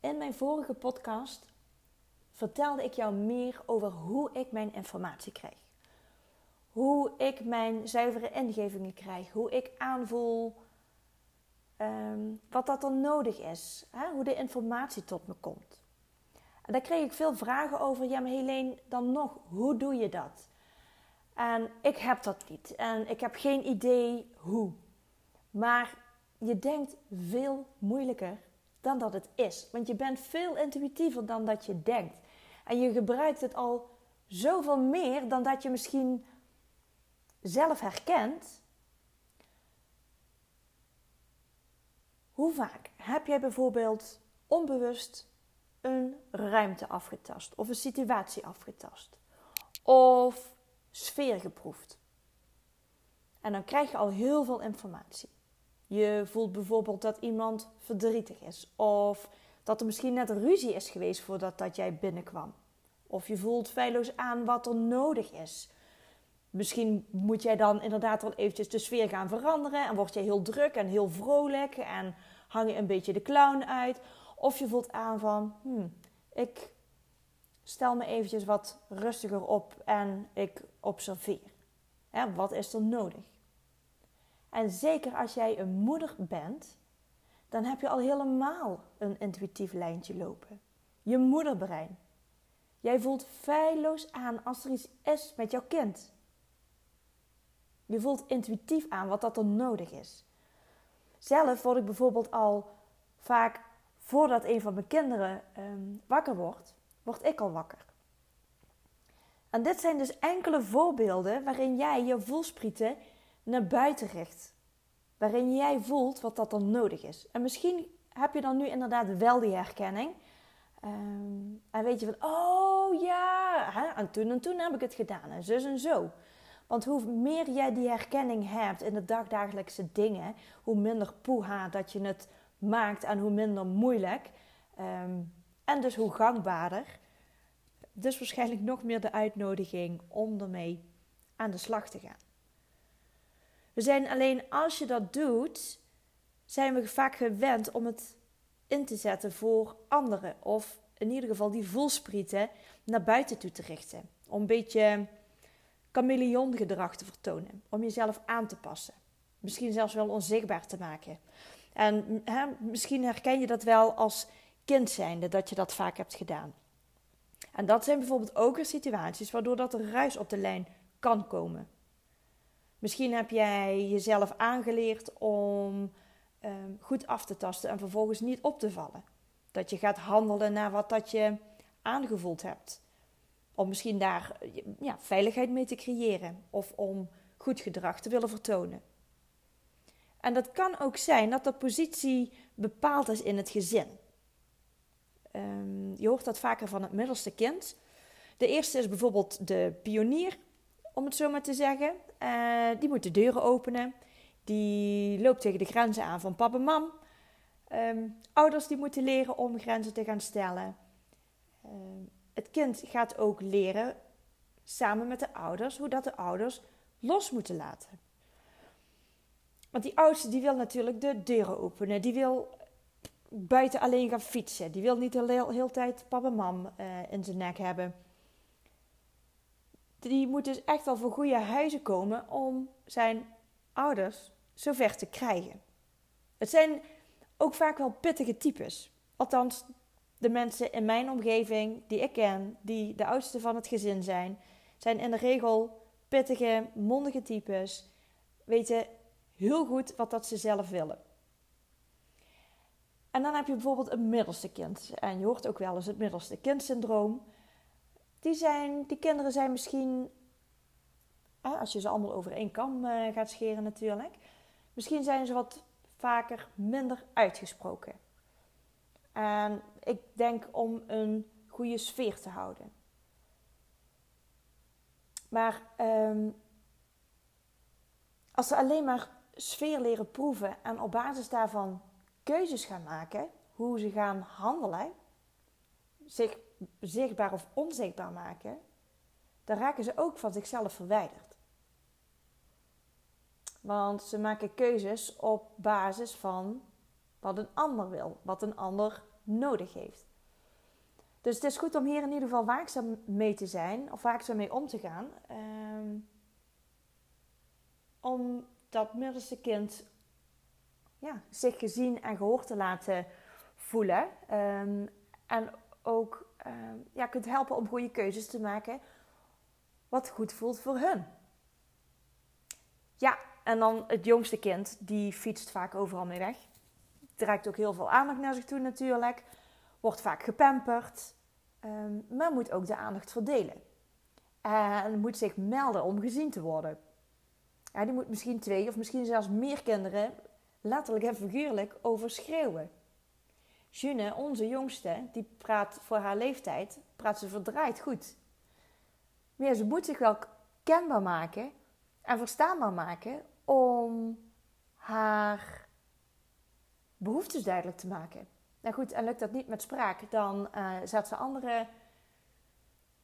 In mijn vorige podcast vertelde ik jou meer over hoe ik mijn informatie krijg. Hoe ik mijn zuivere ingevingen krijg. Hoe ik aanvoel ehm, wat dat dan nodig is. Hè? Hoe de informatie tot me komt. En daar kreeg ik veel vragen over. Ja, maar Helene, dan nog, hoe doe je dat? En ik heb dat niet. En ik heb geen idee hoe. Maar je denkt veel moeilijker dan dat het is. Want je bent veel intuïtiever dan dat je denkt. En je gebruikt het al zoveel meer dan dat je misschien zelf herkent. Hoe vaak heb jij bijvoorbeeld onbewust een ruimte afgetast of een situatie afgetast of sfeer geproefd? En dan krijg je al heel veel informatie. Je voelt bijvoorbeeld dat iemand verdrietig is. Of dat er misschien net ruzie is geweest voordat dat jij binnenkwam. Of je voelt feilloos aan wat er nodig is. Misschien moet jij dan inderdaad wel eventjes de sfeer gaan veranderen. En word je heel druk en heel vrolijk. En hang je een beetje de clown uit. Of je voelt aan van, hmm, ik stel me eventjes wat rustiger op en ik observeer. wat is er nodig? En zeker als jij een moeder bent, dan heb je al helemaal een intuïtief lijntje lopen. Je moederbrein. Jij voelt feilloos aan als er iets is met jouw kind. Je voelt intuïtief aan wat dat er nodig is. Zelf word ik bijvoorbeeld al vaak voordat een van mijn kinderen ehm, wakker wordt, word ik al wakker. En dit zijn dus enkele voorbeelden waarin jij je voelsprieten naar buiten richt. Waarin jij voelt wat dat dan nodig is. En misschien heb je dan nu inderdaad wel die herkenning. Ehm, en weet je van, oh ja, hè, en toen en toen heb ik het gedaan. En zus en zo. Want hoe meer jij die herkenning hebt in de dagdagelijkse dingen, hoe minder poeha dat je het maakt en hoe minder moeilijk. Ehm, en dus hoe gangbaarder. Dus waarschijnlijk nog meer de uitnodiging om ermee aan de slag te gaan. We zijn alleen als je dat doet, zijn we vaak gewend om het in te zetten voor anderen. Of in ieder geval die voelsprieten naar buiten toe te richten. Om een beetje chameleongedrag te vertonen. Om jezelf aan te passen. Misschien zelfs wel onzichtbaar te maken. En hè, misschien herken je dat wel als kind zijnde, dat je dat vaak hebt gedaan. En dat zijn bijvoorbeeld ook situaties waardoor dat er ruis op de lijn kan komen. Misschien heb jij jezelf aangeleerd om um, goed af te tasten en vervolgens niet op te vallen. Dat je gaat handelen naar wat dat je aangevoeld hebt. Om misschien daar ja, veiligheid mee te creëren of om goed gedrag te willen vertonen. En dat kan ook zijn dat de positie bepaald is in het gezin. Um, je hoort dat vaker van het middelste kind. De eerste is bijvoorbeeld de pionier, om het zo maar te zeggen. Uh, die moet de deuren openen. Die loopt tegen de grenzen aan van papa en mam. Um, ouders die moeten leren om grenzen te gaan stellen. Uh, het kind gaat ook leren samen met de ouders hoe dat de ouders los moeten laten. Want die oudste die wil natuurlijk de deuren openen. Die wil buiten alleen gaan fietsen. Die wil niet de hele, tijd papa en mam uh, in zijn nek hebben die moet dus echt wel voor goede huizen komen om zijn ouders zover te krijgen. Het zijn ook vaak wel pittige types. Althans, de mensen in mijn omgeving die ik ken, die de oudste van het gezin zijn, zijn in de regel pittige, mondige types. Weten heel goed wat dat ze zelf willen. En dan heb je bijvoorbeeld een middelste kind. En je hoort ook wel eens het middelste kind syndroom die, zijn, die kinderen zijn misschien, als je ze allemaal over één kam eh, gaat scheren natuurlijk, misschien zijn ze wat vaker minder uitgesproken. En ik denk om een goede sfeer te houden. Maar um, als ze alleen maar sfeer leren proeven en op basis daarvan keuzes gaan maken, hoe ze gaan handelen, zich zichtbaar of onzichtbaar maken, dan raken ze ook van zichzelf verwijderd. Want ze maken keuzes op basis van wat een ander wil, wat een ander nodig heeft. Dus het is goed om hier in ieder geval waakzaam mee te zijn, of waakzaam mee om te gaan. Um, om dat middelste kind ja, zich gezien en gehoord te laten voelen. Ehm, en ook um, ja, kunt helpen om goede keuzes te maken. Wat goed voelt voor hun. Ja, en dan het jongste kind, die fietst vaak overal mee weg. Trekt ook heel veel aandacht naar zich toe natuurlijk. Wordt vaak gepamperd. Um, maar moet ook de aandacht verdelen. En moet zich melden om gezien te worden. Ja, die moet misschien twee of misschien zelfs meer kinderen, letterlijk en figuurlijk, overschreeuwen. June, onze jongste, die praat voor haar leeftijd, praat ze verdraaid goed. Maar ze moet zich wel kenbaar maken en verstaanbaar maken om haar behoeftes duidelijk te maken. Nou goed, en lukt dat niet met spraak, dan uh, zet ze andere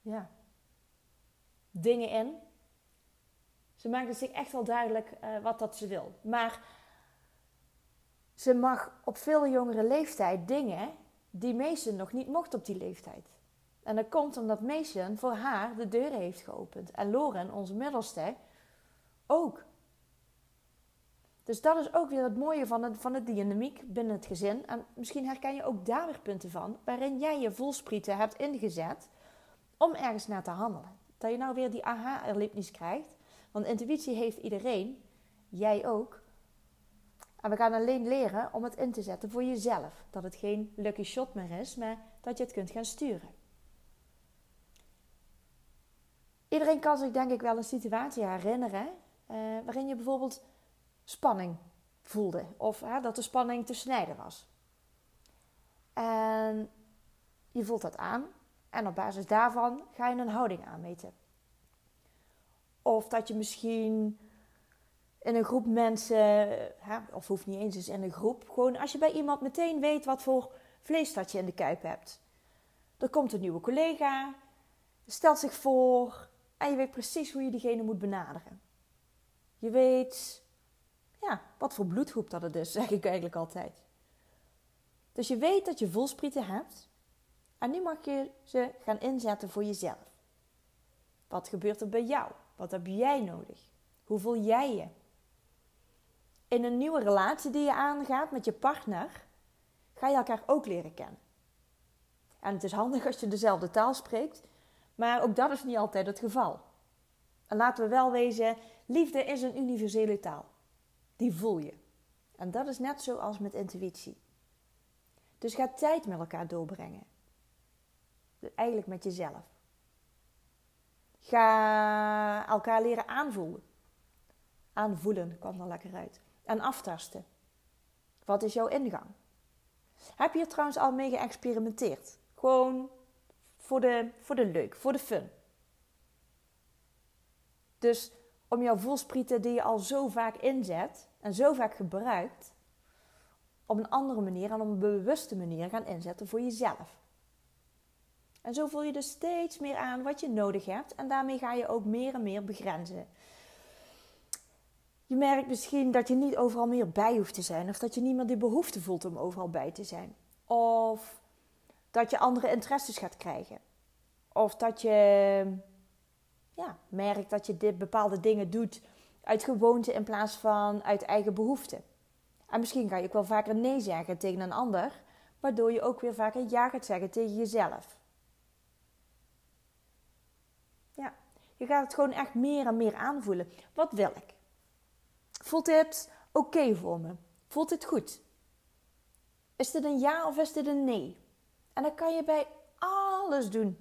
ja, dingen in. Ze maakt zich echt wel duidelijk uh, wat dat ze wil. Maar ze mag op veel jongere leeftijd dingen die Mason nog niet mocht op die leeftijd. En dat komt omdat Mason voor haar de deuren heeft geopend. En Loren, onze middelste, ook. Dus dat is ook weer het mooie van, het, van de dynamiek binnen het gezin. En misschien herken je ook daar weer punten van, waarin jij je voelsprieten hebt ingezet om ergens naar te handelen. Dat je nou weer die aha-erlebnis krijgt. Want intuïtie heeft iedereen, jij ook. En we gaan alleen leren om het in te zetten voor jezelf. Dat het geen lucky shot meer is, maar dat je het kunt gaan sturen. Iedereen kan zich denk ik wel een situatie herinneren uh, waarin je bijvoorbeeld spanning voelde. Of dat de spanning te snijden was. En je voelt dat aan. En op basis daarvan ga je een houding aanmeten. Of dat je misschien in een groep mensen, hè, of hoeft niet eens eens in een groep, gewoon als je bij iemand meteen weet wat voor vlees dat je in de kuip hebt. Er komt een nieuwe collega, stelt zich voor en je weet precies hoe je diegene moet benaderen. Je weet ja, wat voor bloedgroep dat het is, zeg ik eigenlijk altijd. Dus je weet dat je voelsprieten hebt en nu mag je ze gaan inzetten voor jezelf. Wat gebeurt er bij jou? Wat heb jij nodig? Hoe voel jij je? In een nieuwe relatie die je aangaat met je partner, ga je elkaar ook leren kennen. En het is handig als je dezelfde taal spreekt, maar ook dat is niet altijd het geval. En laten we wel wezen, liefde is een universele taal. Die voel je. En dat is net zoals met intuïtie. Dus ga tijd met elkaar doorbrengen. Eigenlijk met jezelf. Ga elkaar leren aanvoelen. Aanvoelen kwam er lekker uit. En aftasten. Wat is jouw ingang? Heb je er trouwens al mee geëxperimenteerd? Gewoon voor de, voor de leuk, voor de fun. Dus om jouw voelsprieten die je al zo vaak inzet en zo vaak gebruikt, op een andere manier en op een bewuste manier gaan inzetten voor jezelf. En zo voel je dus steeds meer aan wat je nodig hebt en daarmee ga je ook meer en meer begrenzen. Je merkt misschien dat je niet overal meer bij hoeft te zijn, of dat je niet meer die behoefte voelt om overal bij te zijn. Of dat je andere interesses gaat krijgen. Of dat je ja, merkt dat je dit bepaalde dingen doet uit gewoonte in plaats van uit eigen behoefte. En misschien ga je ook wel vaker nee zeggen tegen een ander, waardoor je ook weer vaker ja gaat zeggen tegen jezelf. Ja, je gaat het gewoon echt meer en meer aanvoelen. Wat wil ik? Voelt dit oké voor me? Voelt dit goed? Is dit een ja of is dit een nee? En dan kan je bij alles doen.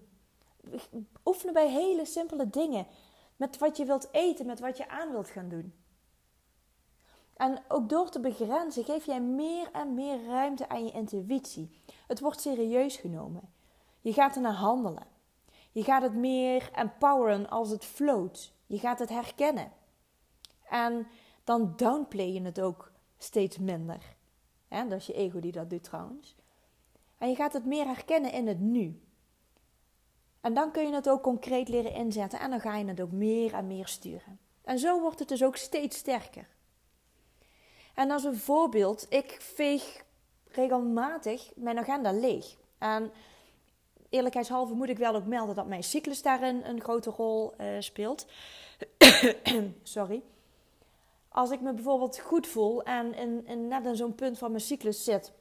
Oefenen bij hele simpele dingen. Met wat je wilt eten, met wat je aan wilt gaan doen. En ook door te begrenzen geef jij meer en meer ruimte aan je intuïtie. Het wordt serieus genomen. Je gaat er naar handelen. Je gaat het meer empoweren als het float. Je gaat het herkennen. En dan downplay je het ook steeds minder. dat is je ego die dat doet trouwens. En je gaat het meer herkennen in het nu. En dan kun je het ook concreet leren inzetten en dan ga je het ook meer en meer sturen. En zo wordt het dus ook steeds sterker. En als een voorbeeld, ik veeg regelmatig mijn agenda leeg. En eerlijkheidshalve moet ik wel ook melden dat mijn cyclus daarin een grote rol uh, speelt. Sorry. Als ik me bijvoorbeeld goed voel en in, in net in zo'n punt van mijn cyclus zit.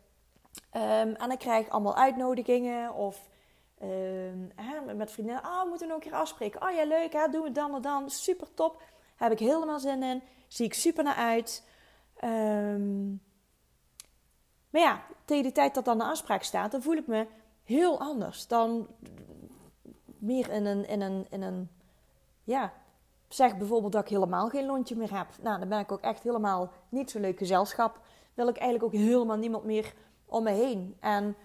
Um, en ik krijg allemaal uitnodigingen of hè, met vrienden. Oh, we moeten nog een keer afspreken. Oh ja, leuk, hè, doen we dan en dan. Super top. Heb ik helemaal zin in. Zie ik super naar uit. Um, maar ja, tegen de tijd dat dan de afspraak staat, dan voel ik me heel anders. Dan meer in een, in een, in een ja, zeg bijvoorbeeld dat ik helemaal geen lontje meer heb. Nou, dan ben ik ook echt helemaal niet zo leuk gezelschap. Wil ik eigenlijk ook helemaal niemand meer om me heen. En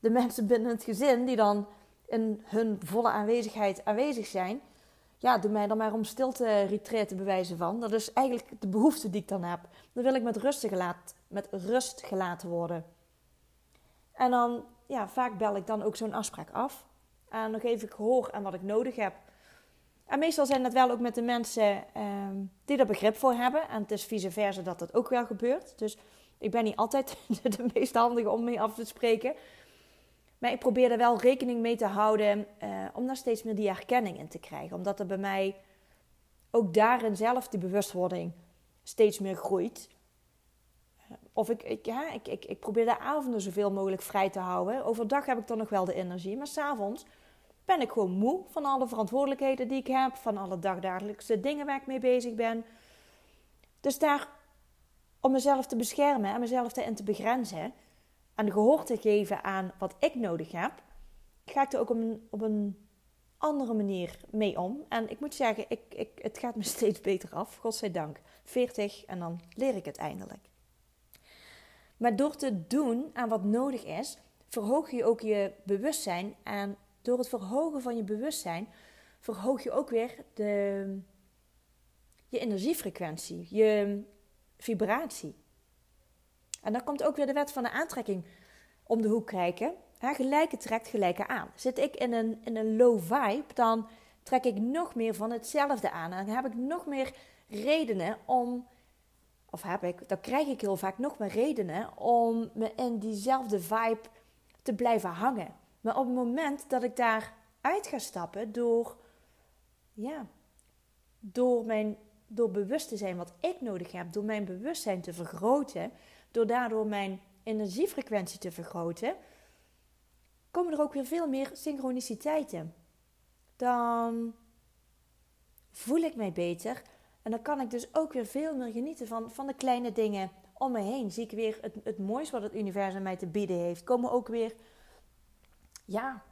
de mensen binnen het gezin die dan in hun volle aanwezigheid aanwezig zijn, ja, doe mij dan maar om stilte retreat te bewijzen van. Dat is eigenlijk de behoefte die ik dan heb. Dan wil ik met rust, gelaten, met rust gelaten worden. En dan, ja, vaak bel ik dan ook zo'n afspraak af. En dan geef ik gehoor aan wat ik nodig heb. En meestal zijn dat wel ook met de mensen ehm, die er begrip voor hebben. En het is vice versa dat dat ook wel gebeurt. Dus ik ben niet altijd de meest handige om mee af te spreken. Maar ik probeer er wel rekening mee te houden uh, om daar steeds meer die herkenning in te krijgen. Omdat er bij mij ook daarin zelf die bewustwording steeds meer groeit. Of ik, ik, ja, ik, ik, ik probeer de avonden zoveel mogelijk vrij te houden. Overdag heb ik dan nog wel de energie. Maar s'avonds ben ik gewoon moe van alle verantwoordelijkheden die ik heb. Van alle dagdagelijkse dingen waar ik mee bezig ben. Dus daar, om mezelf te beschermen en mezelf erin te begrenzen en gehoor te geven aan wat ik nodig heb, ga ik er ook op een, op een andere manier mee om. En ik moet zeggen, ik, ik, het gaat me steeds beter af, godzijdank. 40 en dan leer ik het eindelijk. Maar door te doen aan wat nodig is, verhoog je ook je bewustzijn. En door het verhogen van je bewustzijn, verhoog je ook weer de, je energiefrequentie, je vibratie. En dan komt ook weer de wet van de aantrekking om de hoek kijken. gelijke trekt gelijke aan. Zit ik in een, in een low vibe, dan trek ik nog meer van hetzelfde aan. En dan heb ik nog meer redenen om, of heb ik, dan krijg ik heel vaak nog meer redenen om me in diezelfde vibe te blijven hangen. Maar op het moment dat ik daar uit ga stappen door, ja, door, mijn, door bewust te zijn wat ik nodig heb, door mijn bewustzijn te vergroten, door daardoor mijn energiefrequentie te vergroten, komen er ook weer veel meer synchroniciteiten. Dan voel ik mij beter en dan kan ik dus ook weer veel meer genieten van, van de kleine dingen om me heen. Zie ik weer het, het moois wat het universum mij te bieden heeft. Komen ook weer, ja,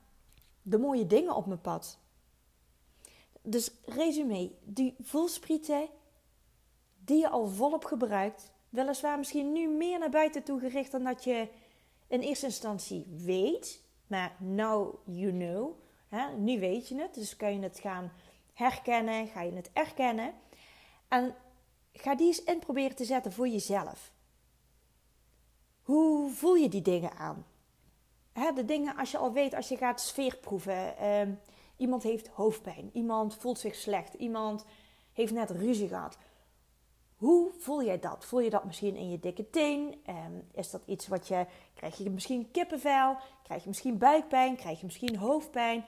de mooie dingen op mijn pad. Dus resume, die voelsprieten die je al volop gebruikt, weliswaar misschien nu meer naar buiten toe gericht dan dat je in eerste instantie weet. Maar now you know. Hè? Nu weet je het. Dus kan je het gaan herkennen, ga je het erkennen. En ga die eens in proberen te zetten voor jezelf. Hoe voel je die dingen aan? De dingen als je al weet, als je gaat sfeerproeven. Uh, iemand heeft hoofdpijn, iemand voelt zich slecht, iemand heeft net ruzie gehad. Hoe voel jij dat? Voel je dat misschien in je dikke teen? Um, is dat iets wat je. Krijg je misschien kippenvel? Krijg je misschien buikpijn? Krijg je misschien hoofdpijn?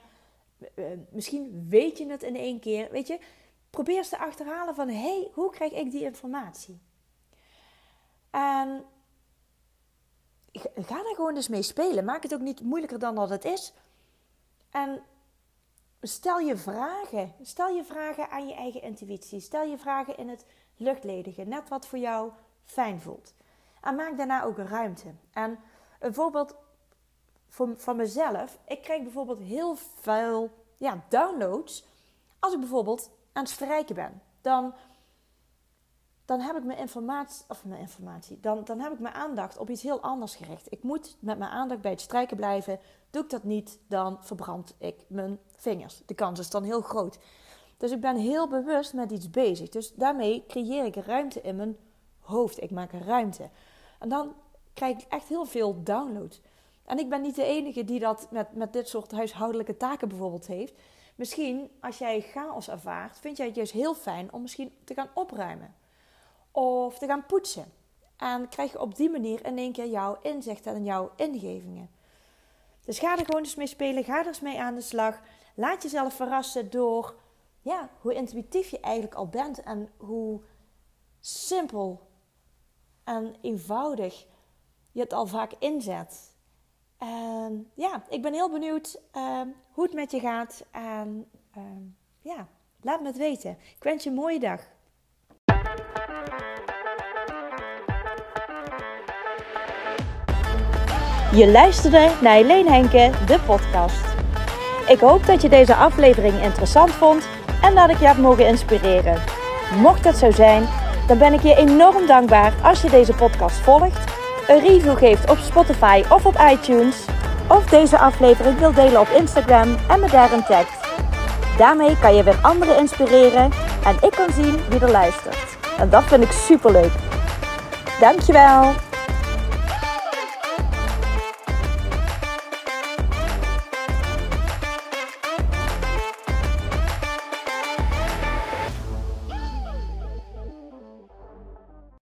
Uh, misschien weet je het in één keer. Weet je, probeer eens te achterhalen van: hé, hey, hoe krijg ik die informatie? En ga daar gewoon eens mee spelen. Maak het ook niet moeilijker dan dat het is. En stel je vragen. Stel je vragen aan je eigen intuïtie. Stel je vragen in het luchtledige, net wat voor jou fijn voelt. En maak daarna ook ruimte. En een voorbeeld van, van mezelf. Ik krijg bijvoorbeeld heel veel ja, downloads als ik bijvoorbeeld aan het strijken ben. Dan, dan heb ik mijn informatie, of mijn informatie, dan, dan heb ik mijn aandacht op iets heel anders gericht. Ik moet met mijn aandacht bij het strijken blijven. Doe ik dat niet, dan verbrand ik mijn vingers. De kans is dan heel groot. Dus ik ben heel bewust met iets bezig. Dus daarmee creëer ik ruimte in mijn hoofd. Ik maak ruimte. En dan krijg ik echt heel veel downloads. En ik ben niet de enige die dat met, met dit soort huishoudelijke taken bijvoorbeeld heeft. Misschien als jij chaos ervaart, vind jij het juist heel fijn om misschien te gaan opruimen. Of te gaan poetsen. En krijg je op die manier in één keer jouw inzichten en jouw ingevingen. Dus ga er gewoon eens mee spelen. Ga er eens mee aan de slag. Laat jezelf verrassen door ja, hoe intuïtief je eigenlijk al bent. En hoe simpel en eenvoudig je het al vaak inzet. En ja, ik ben heel benieuwd ehm, hoe het met je gaat. En ehm, ja, laat me het weten. Ik wens je een mooie dag. Je luisterde naar Helene Henke, de podcast. Ik hoop dat je deze aflevering interessant vond en dat ik je heb mogen inspireren. Mocht dat zo zijn, dan ben ik je enorm dankbaar als je deze podcast volgt, een review geeft op Spotify of op iTunes, of deze aflevering wil delen op Instagram en me daarin tagt. Daarmee kan je weer anderen inspireren en ik kan zien wie er luistert. En dat vind ik super leuk. Dankjewel!